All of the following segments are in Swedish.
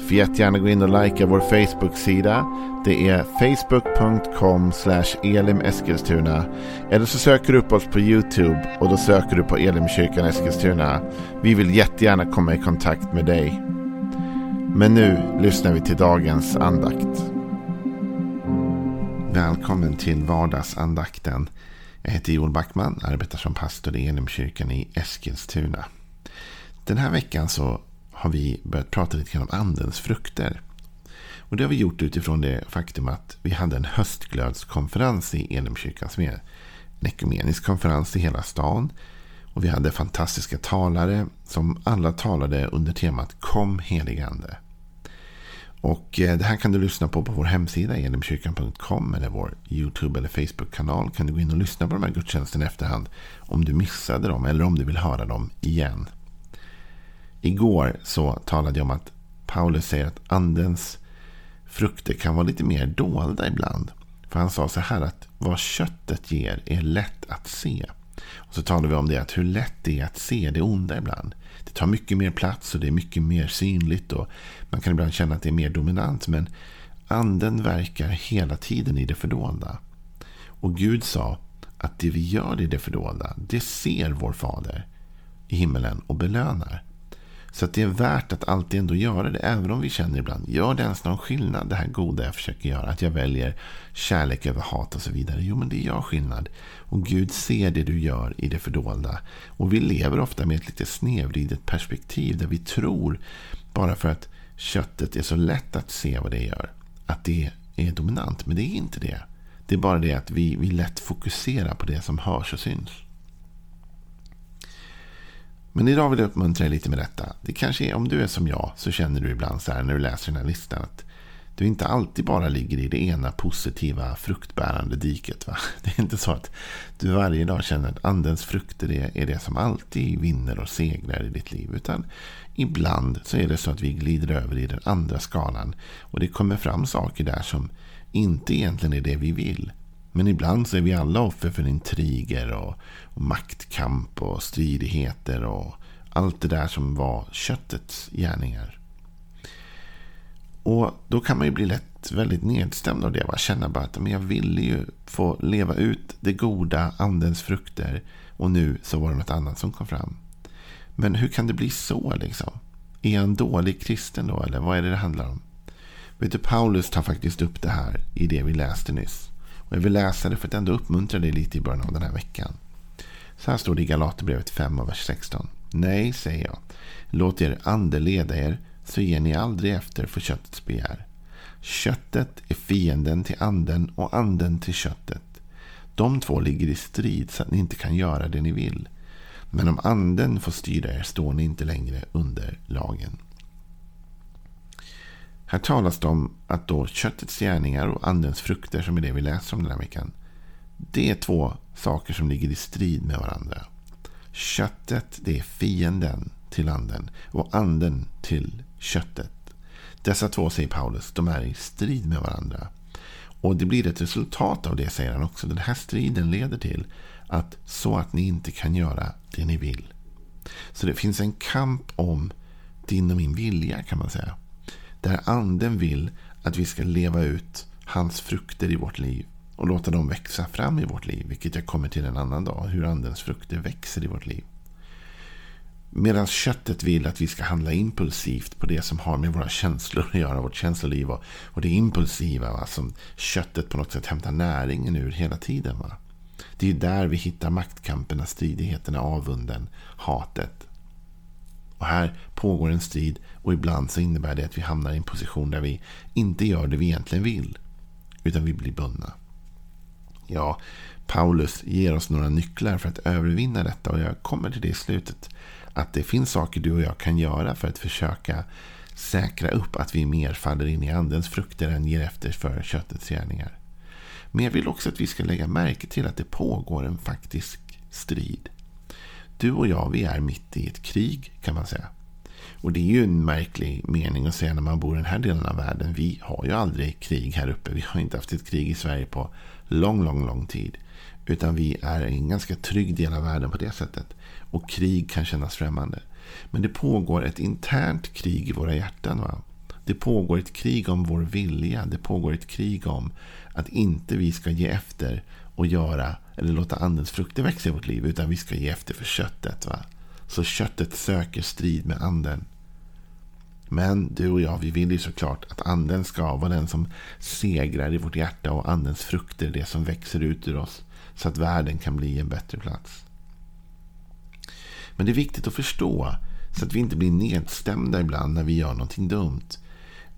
Får jättegärna gå in och likea vår Facebook-sida. Det är facebook.com elimeskilstuna. Eller så söker du upp oss på YouTube och då söker du på Elimkyrkan Eskilstuna. Vi vill jättegärna komma i kontakt med dig. Men nu lyssnar vi till dagens andakt. Välkommen till vardagsandakten. Jag heter Joel Backman, arbetar som pastor i Elimkyrkan i Eskilstuna. Den här veckan så har vi börjat prata lite grann om andens frukter. Och det har vi gjort utifrån det faktum att vi hade en höstglödskonferens i Elimkyrkan som är en ekumenisk konferens i hela stan. Och vi hade fantastiska talare som alla talade under temat Kom heligande. Och eh, det här kan du lyssna på på vår hemsida elimkyrkan.com eller vår YouTube eller Facebook-kanal. Kan du gå in och lyssna på de här gudstjänsterna i efterhand om du missade dem eller om du vill höra dem igen. Igår så talade jag om att Paulus säger att andens frukter kan vara lite mer dolda ibland. För han sa så här att vad köttet ger är lätt att se. Och så talade vi om det att hur lätt det är att se det onda ibland. Det tar mycket mer plats och det är mycket mer synligt. och Man kan ibland känna att det är mer dominant. Men anden verkar hela tiden i det fördolda. Och Gud sa att det vi gör i det fördolda, det ser vår fader i himmelen och belönar. Så att det är värt att alltid ändå göra det. Även om vi känner ibland, gör det ens någon skillnad det här goda jag försöker göra? Att jag väljer kärlek över hat och så vidare. Jo, men det gör skillnad. Och Gud ser det du gör i det fördolda. Och vi lever ofta med ett lite snedvridet perspektiv. Där vi tror, bara för att köttet är så lätt att se vad det gör. Att det är dominant. Men det är inte det. Det är bara det att vi, vi lätt fokuserar på det som hörs och syns. Men idag vill jag uppmuntra dig lite med detta. Det kanske är, om du är som jag, så känner du ibland så här när du läser den här listan. Att du inte alltid bara ligger i det ena positiva fruktbärande diket. Va? Det är inte så att du varje dag känner att andens frukter är, är det som alltid vinner och segrar i ditt liv. Utan ibland så är det så att vi glider över i den andra skalan. Och det kommer fram saker där som inte egentligen är det vi vill. Men ibland så är vi alla offer för intriger och, och maktkamp och stridigheter och allt det där som var köttets gärningar. Och då kan man ju bli lätt väldigt nedstämd av det. Bara Känna bara att men jag ville ju få leva ut det goda, andens frukter. Och nu så var det något annat som kom fram. Men hur kan det bli så liksom? Är jag en dålig kristen då? Eller vad är det det handlar om? Vet du, Paulus tar faktiskt upp det här i det vi läste nyss. Och jag vill läsa det för att ändå uppmuntra dig lite i början av den här veckan. Så här står det i Galaterbrevet 5 och vers 16. Nej, säger jag. Låt er ande leda er, så ger ni aldrig efter för köttets begär. Köttet är fienden till anden och anden till köttet. De två ligger i strid så att ni inte kan göra det ni vill. Men om anden får styra er står ni inte längre under lagen. Här talas det om att då köttets gärningar och andens frukter, som är det vi läser om den här veckan. Det är två saker som ligger i strid med varandra. Köttet, det är fienden till anden. Och anden till köttet. Dessa två, säger Paulus, de är i strid med varandra. Och det blir ett resultat av det, säger han också. Den här striden leder till att så att ni inte kan göra det ni vill. Så det finns en kamp om din och min vilja, kan man säga. Där anden vill att vi ska leva ut hans frukter i vårt liv. Och låta dem växa fram i vårt liv. Vilket jag kommer till en annan dag. Hur andens frukter växer i vårt liv. Medan köttet vill att vi ska handla impulsivt på det som har med våra känslor att göra. Vårt känsloliv och, och det impulsiva. Va, som köttet på något sätt hämtar näringen ur hela tiden. Va. Det är där vi hittar maktkamperna, stridigheterna, avunden, hatet. Och här pågår en strid och ibland så innebär det att vi hamnar i en position där vi inte gör det vi egentligen vill. Utan vi blir bundna. Ja, Paulus ger oss några nycklar för att övervinna detta och jag kommer till det i slutet. Att det finns saker du och jag kan göra för att försöka säkra upp att vi mer faller in i andens frukter än ger efter för köttets gärningar. Men jag vill också att vi ska lägga märke till att det pågår en faktisk strid. Du och jag, vi är mitt i ett krig kan man säga. Och det är ju en märklig mening att säga när man bor i den här delen av världen. Vi har ju aldrig krig här uppe. Vi har inte haft ett krig i Sverige på lång, lång, lång tid. Utan vi är en ganska trygg del av världen på det sättet. Och krig kan kännas främmande. Men det pågår ett internt krig i våra hjärtan. Va? Det pågår ett krig om vår vilja. Det pågår ett krig om att inte vi ska ge efter och göra eller låta andens frukter växa i vårt liv. Utan vi ska ge efter för köttet. Va? Så köttet söker strid med anden. Men du och jag, vi vill ju såklart att anden ska vara den som segrar i vårt hjärta och andens frukter är det som växer ut ur oss. Så att världen kan bli en bättre plats. Men det är viktigt att förstå så att vi inte blir nedstämda ibland när vi gör någonting dumt.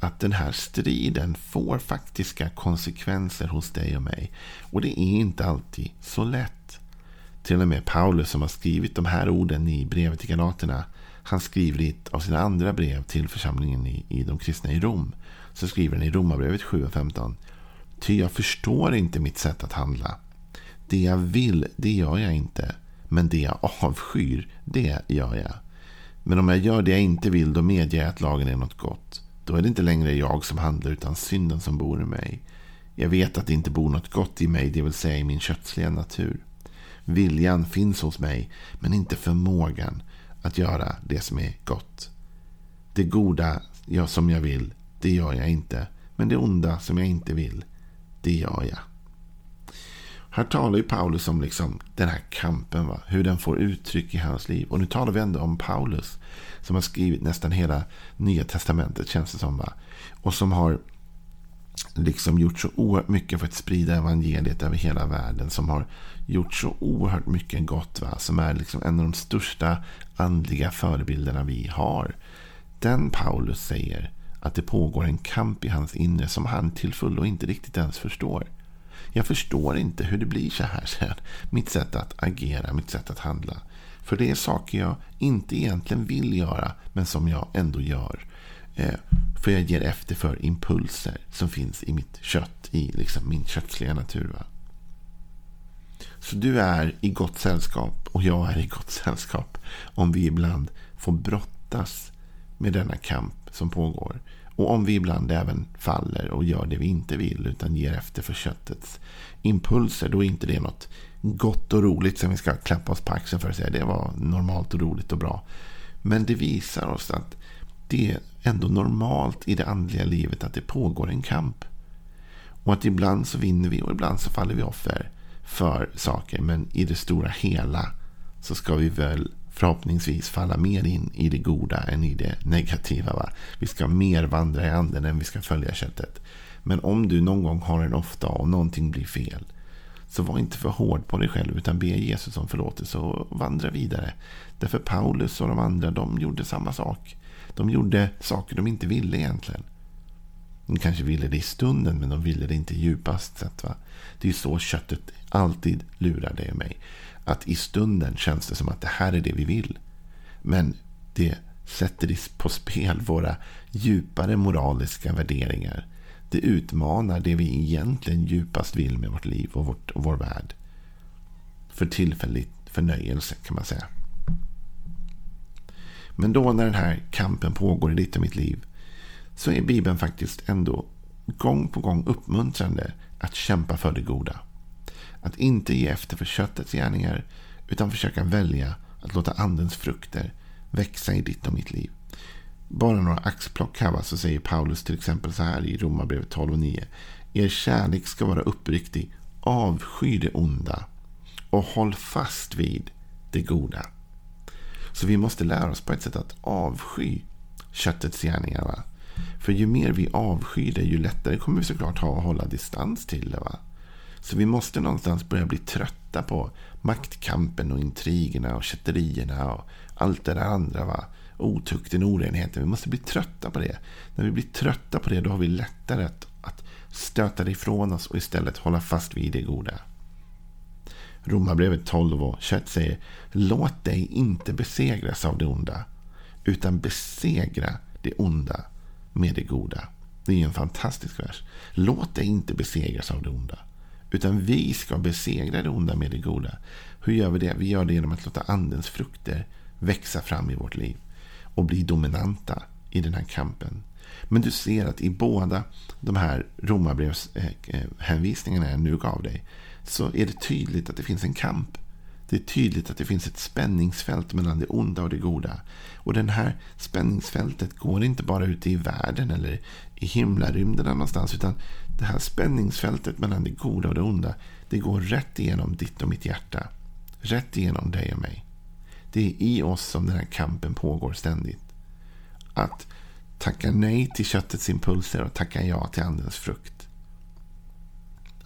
Att den här striden får faktiska konsekvenser hos dig och mig. Och det är inte alltid så lätt. Till och med Paulus som har skrivit de här orden i brevet till Galaterna. Han skriver i ett av sina andra brev till församlingen i, i de kristna i Rom. Så skriver han i Romarbrevet 7 och 15. Ty jag förstår inte mitt sätt att handla. Det jag vill, det gör jag inte. Men det jag avskyr, det gör jag. Men om jag gör det jag inte vill, då medger jag att lagen är något gott. Då är det inte längre jag som handlar, utan synden som bor i mig. Jag vet att det inte bor något gott i mig, det vill säga i min kötsliga natur. Viljan finns hos mig, men inte förmågan att göra det som är gott. Det goda som jag vill, det gör jag inte. Men det onda som jag inte vill, det gör jag. Här talar ju Paulus om liksom den här kampen. Va? Hur den får uttryck i hans liv. Och nu talar vi ändå om Paulus. Som har skrivit nästan hela Nya Testamentet känns det som. Va? Och som har liksom gjort så oerhört mycket för att sprida evangeliet över hela världen. Som har gjort så oerhört mycket gott. Va? Som är liksom en av de största andliga förebilderna vi har. Den Paulus säger att det pågår en kamp i hans inre som han till fullo inte riktigt ens förstår. Jag förstår inte hur det blir så här, säger Mitt sätt att agera, mitt sätt att handla. För det är saker jag inte egentligen vill göra, men som jag ändå gör. Eh, för jag ger efter för impulser som finns i mitt kött, i liksom min köttsliga natur. Va? Så du är i gott sällskap och jag är i gott sällskap. Om vi ibland får brottas med denna kamp som pågår. Och om vi ibland även faller och gör det vi inte vill utan ger efter för köttets impulser. Då är inte det något gott och roligt som vi ska klappa oss på axeln för att säga det var normalt och roligt och bra. Men det visar oss att det är ändå normalt i det andliga livet att det pågår en kamp. Och att ibland så vinner vi och ibland så faller vi offer för saker. Men i det stora hela så ska vi väl förhoppningsvis falla mer in i det goda än i det negativa. Va? Vi ska mer vandra i anden än vi ska följa köttet. Men om du någon gång har en ofta och någonting blir fel. Så var inte för hård på dig själv utan be Jesus om förlåtelse och vandra vidare. Därför Paulus och de andra de gjorde samma sak. De gjorde saker de inte ville egentligen. De kanske ville det i stunden men de ville det inte djupast sett. Va? Det är så köttet alltid lurar dig och mig att i stunden känns det som att det här är det vi vill. Men det sätter på spel våra djupare moraliska värderingar. Det utmanar det vi egentligen djupast vill med vårt liv och, vårt, och vår värld. För tillfällig förnöjelse kan man säga. Men då när den här kampen pågår i ditt och mitt liv så är Bibeln faktiskt ändå gång på gång uppmuntrande att kämpa för det goda. Att inte ge efter för köttets gärningar utan försöka välja att låta andens frukter växa i ditt och mitt liv. Bara några axplock här så säger Paulus till exempel så här i Romarbrevet 12 och 9. Er kärlek ska vara uppriktig. Avsky det onda och håll fast vid det goda. Så vi måste lära oss på ett sätt att avsky köttets gärningar. Va? För ju mer vi avskyr det, ju lättare kommer vi såklart ha att hålla distans till det. Va? Så vi måste någonstans börja bli trötta på maktkampen och intrigerna och kätterierna och allt det där andra. Va? Otukten, orenheten. Vi måste bli trötta på det. När vi blir trötta på det då har vi lättare att, att stöta det ifrån oss och istället hålla fast vid det goda. Romarbrevet 12 och 21 säger Låt dig inte besegras av det onda utan besegra det onda med det goda. Det är en fantastisk vers. Låt dig inte besegras av det onda utan vi ska besegra det onda med det goda. Hur gör vi det? Vi gör det genom att låta andens frukter växa fram i vårt liv. Och bli dominanta i den här kampen. Men du ser att i båda de här romarbrevshänvisningarna jag nu gav dig. Så är det tydligt att det finns en kamp. Det är tydligt att det finns ett spänningsfält mellan det onda och det goda. Och det här spänningsfältet går inte bara ute i världen eller i himlarymden någonstans. Utan det här spänningsfältet mellan det goda och det onda. Det går rätt igenom ditt och mitt hjärta. Rätt igenom dig och mig. Det är i oss som den här kampen pågår ständigt. Att tacka nej till köttets impulser och tacka ja till andens frukt.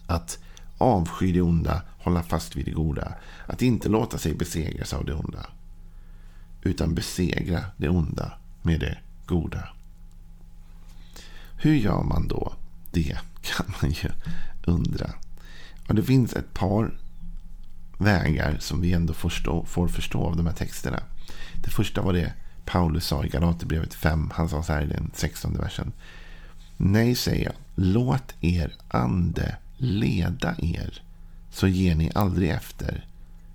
Att avsky det onda, hålla fast vid det goda. Att inte låta sig besegras av det onda. Utan besegra det onda med det goda. Hur gör man då det? Kan man ju undra. Och det finns ett par vägar som vi ändå förstå, får förstå av de här texterna. Det första var det Paulus sa i Galaterbrevet 5. Han sa så här i den 16 versen. Nej, säger jag. Låt er ande leda er. Så ger ni aldrig efter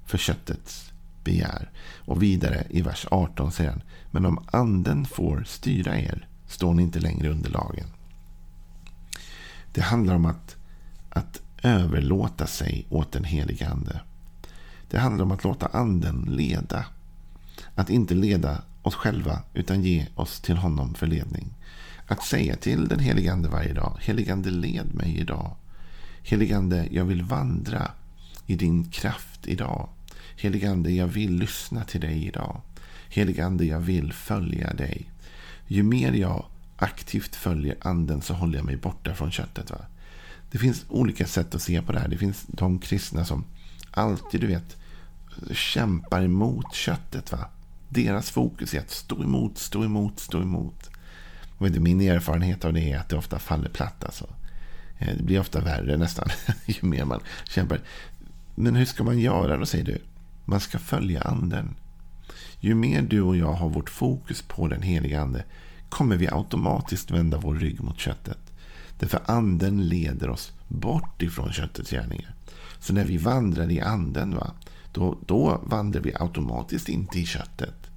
för köttets begär. Och vidare i vers 18 säger han. Men om anden får styra er står ni inte längre under lagen. Det handlar om att, att överlåta sig åt den helige ande. Det handlar om att låta anden leda. Att inte leda oss själva utan ge oss till honom för ledning. Att säga till den helige ande varje dag. Heligande led mig idag. Heligande jag vill vandra i din kraft idag. Heligande jag vill lyssna till dig idag. Heligande jag vill följa dig. Ju mer jag aktivt följer anden så håller jag mig borta från köttet. Va? Det finns olika sätt att se på det här. Det finns de kristna som alltid, du vet, kämpar emot köttet. Va? Deras fokus är att stå emot, stå emot, stå emot. Och min erfarenhet av det är att det ofta faller platt. Alltså. Eh, det blir ofta värre nästan, ju mer man kämpar. Men hur ska man göra då, säger du? Man ska följa anden. Ju mer du och jag har vårt fokus på den heliga ande kommer vi automatiskt vända vår rygg mot köttet. Därför anden leder oss bort ifrån köttets gärningar. Så när vi vandrar i anden, va, då, då vandrar vi automatiskt inte i köttet.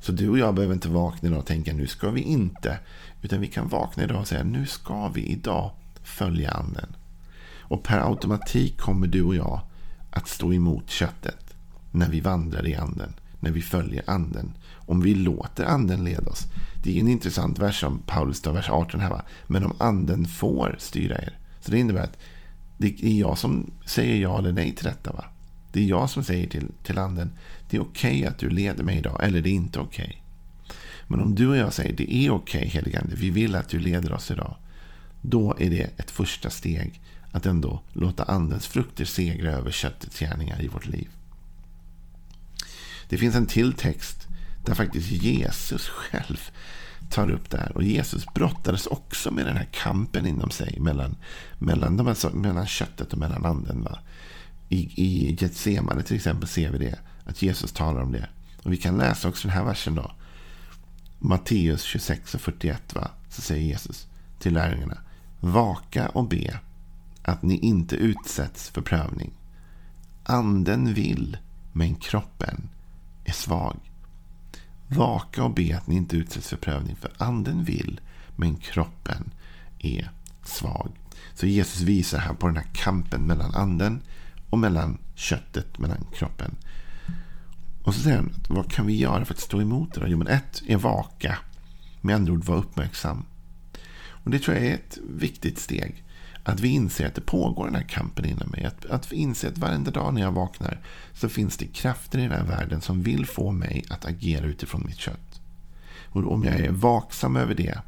Så du och jag behöver inte vakna idag och tänka nu ska vi inte. Utan vi kan vakna idag och säga nu ska vi idag följa anden. Och per automatik kommer du och jag att stå emot köttet när vi vandrar i anden. När vi följer anden. Om vi låter anden leda oss. Det är en intressant vers som Paulus tar, vers 18 här. Va? Men om anden får styra er. Så det innebär att det är jag som säger ja eller nej till detta. Va? Det är jag som säger till, till anden. Det är okej okay att du leder mig idag. Eller det är inte okej. Okay. Men om du och jag säger det är okej okay, heligande. Vi vill att du leder oss idag. Då är det ett första steg att ändå låta andens frukter segra över köttets gärningar i vårt liv. Det finns en till text där faktiskt Jesus själv tar upp det här. Och Jesus brottades också med den här kampen inom sig mellan, mellan, de här, mellan köttet och mellan anden. Va? I, I Getsemane till exempel ser vi det. Att Jesus talar om det. Och vi kan läsa också den här versen då. Matteus 26 och 41. Va? Så säger Jesus till lärjungarna. Vaka och be att ni inte utsätts för prövning. Anden vill, men kroppen är svag. Vaka och be att ni inte utsätts för prövning. För anden vill, men kroppen är svag. Så Jesus visar här på den här kampen mellan anden och mellan köttet, mellan kroppen. Och så säger han, vad kan vi göra för att stå emot det? Då? Jo, men ett är vaka. Med andra ord, var uppmärksam. Och Det tror jag är ett viktigt steg. Att vi inser att det pågår den här kampen inom mig. Att, att vi inser att varenda dag när jag vaknar så finns det krafter i den här världen som vill få mig att agera utifrån mitt kött. Och om jag är vaksam över det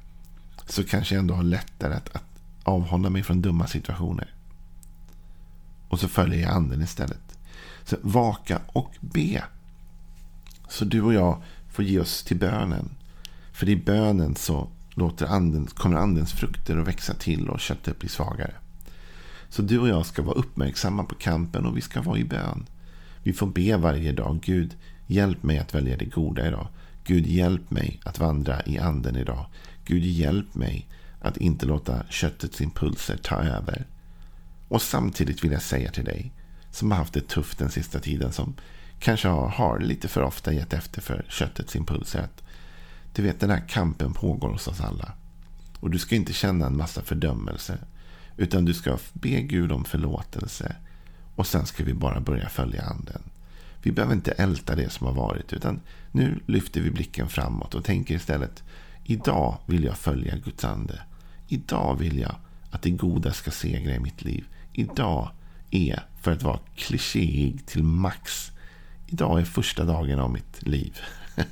så kanske jag ändå har lättare att, att avhålla mig från dumma situationer. Och så följer jag anden istället. Så vaka och be. Så du och jag får ge oss till bönen. För i bönen så låter andens, kommer andens frukter att växa till och köttet bli svagare. Så du och jag ska vara uppmärksamma på kampen och vi ska vara i bön. Vi får be varje dag. Gud, hjälp mig att välja det goda idag. Gud, hjälp mig att vandra i anden idag. Gud, hjälp mig att inte låta köttets impulser ta över. Och samtidigt vill jag säga till dig som har haft det tufft den sista tiden. Som kanske har, lite för ofta gett efter för köttets impulser. Att, du vet den här kampen pågår hos oss alla. Och du ska inte känna en massa fördömelse. Utan du ska be Gud om förlåtelse. Och sen ska vi bara börja följa anden. Vi behöver inte älta det som har varit. Utan nu lyfter vi blicken framåt och tänker istället. Idag vill jag följa Guds ande. Idag vill jag att det goda ska segra i mitt liv. Idag är, för att vara klichéig till max, idag är första dagen av mitt liv.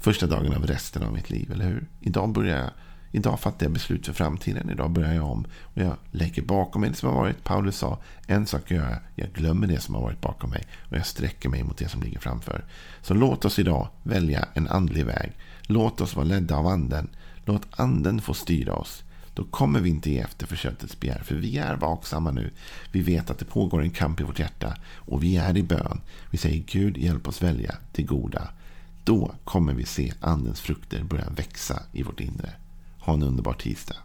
första dagen av resten av mitt liv, eller hur? Idag börjar jag Idag fattar jag beslut för framtiden. Idag börjar jag om. Och jag lägger bakom mig det som har varit. Paulus sa, en sak gör jag. Jag glömmer det som har varit bakom mig. Och jag sträcker mig mot det som ligger framför. Så låt oss idag välja en andlig väg. Låt oss vara ledda av anden. Låt anden få styra oss. Då kommer vi inte ge efter för köttets begär. För vi är vaksamma nu. Vi vet att det pågår en kamp i vårt hjärta. Och vi är i bön. Vi säger Gud hjälp oss välja det goda. Då kommer vi se andens frukter börja växa i vårt inre. Ha en underbar tisdag.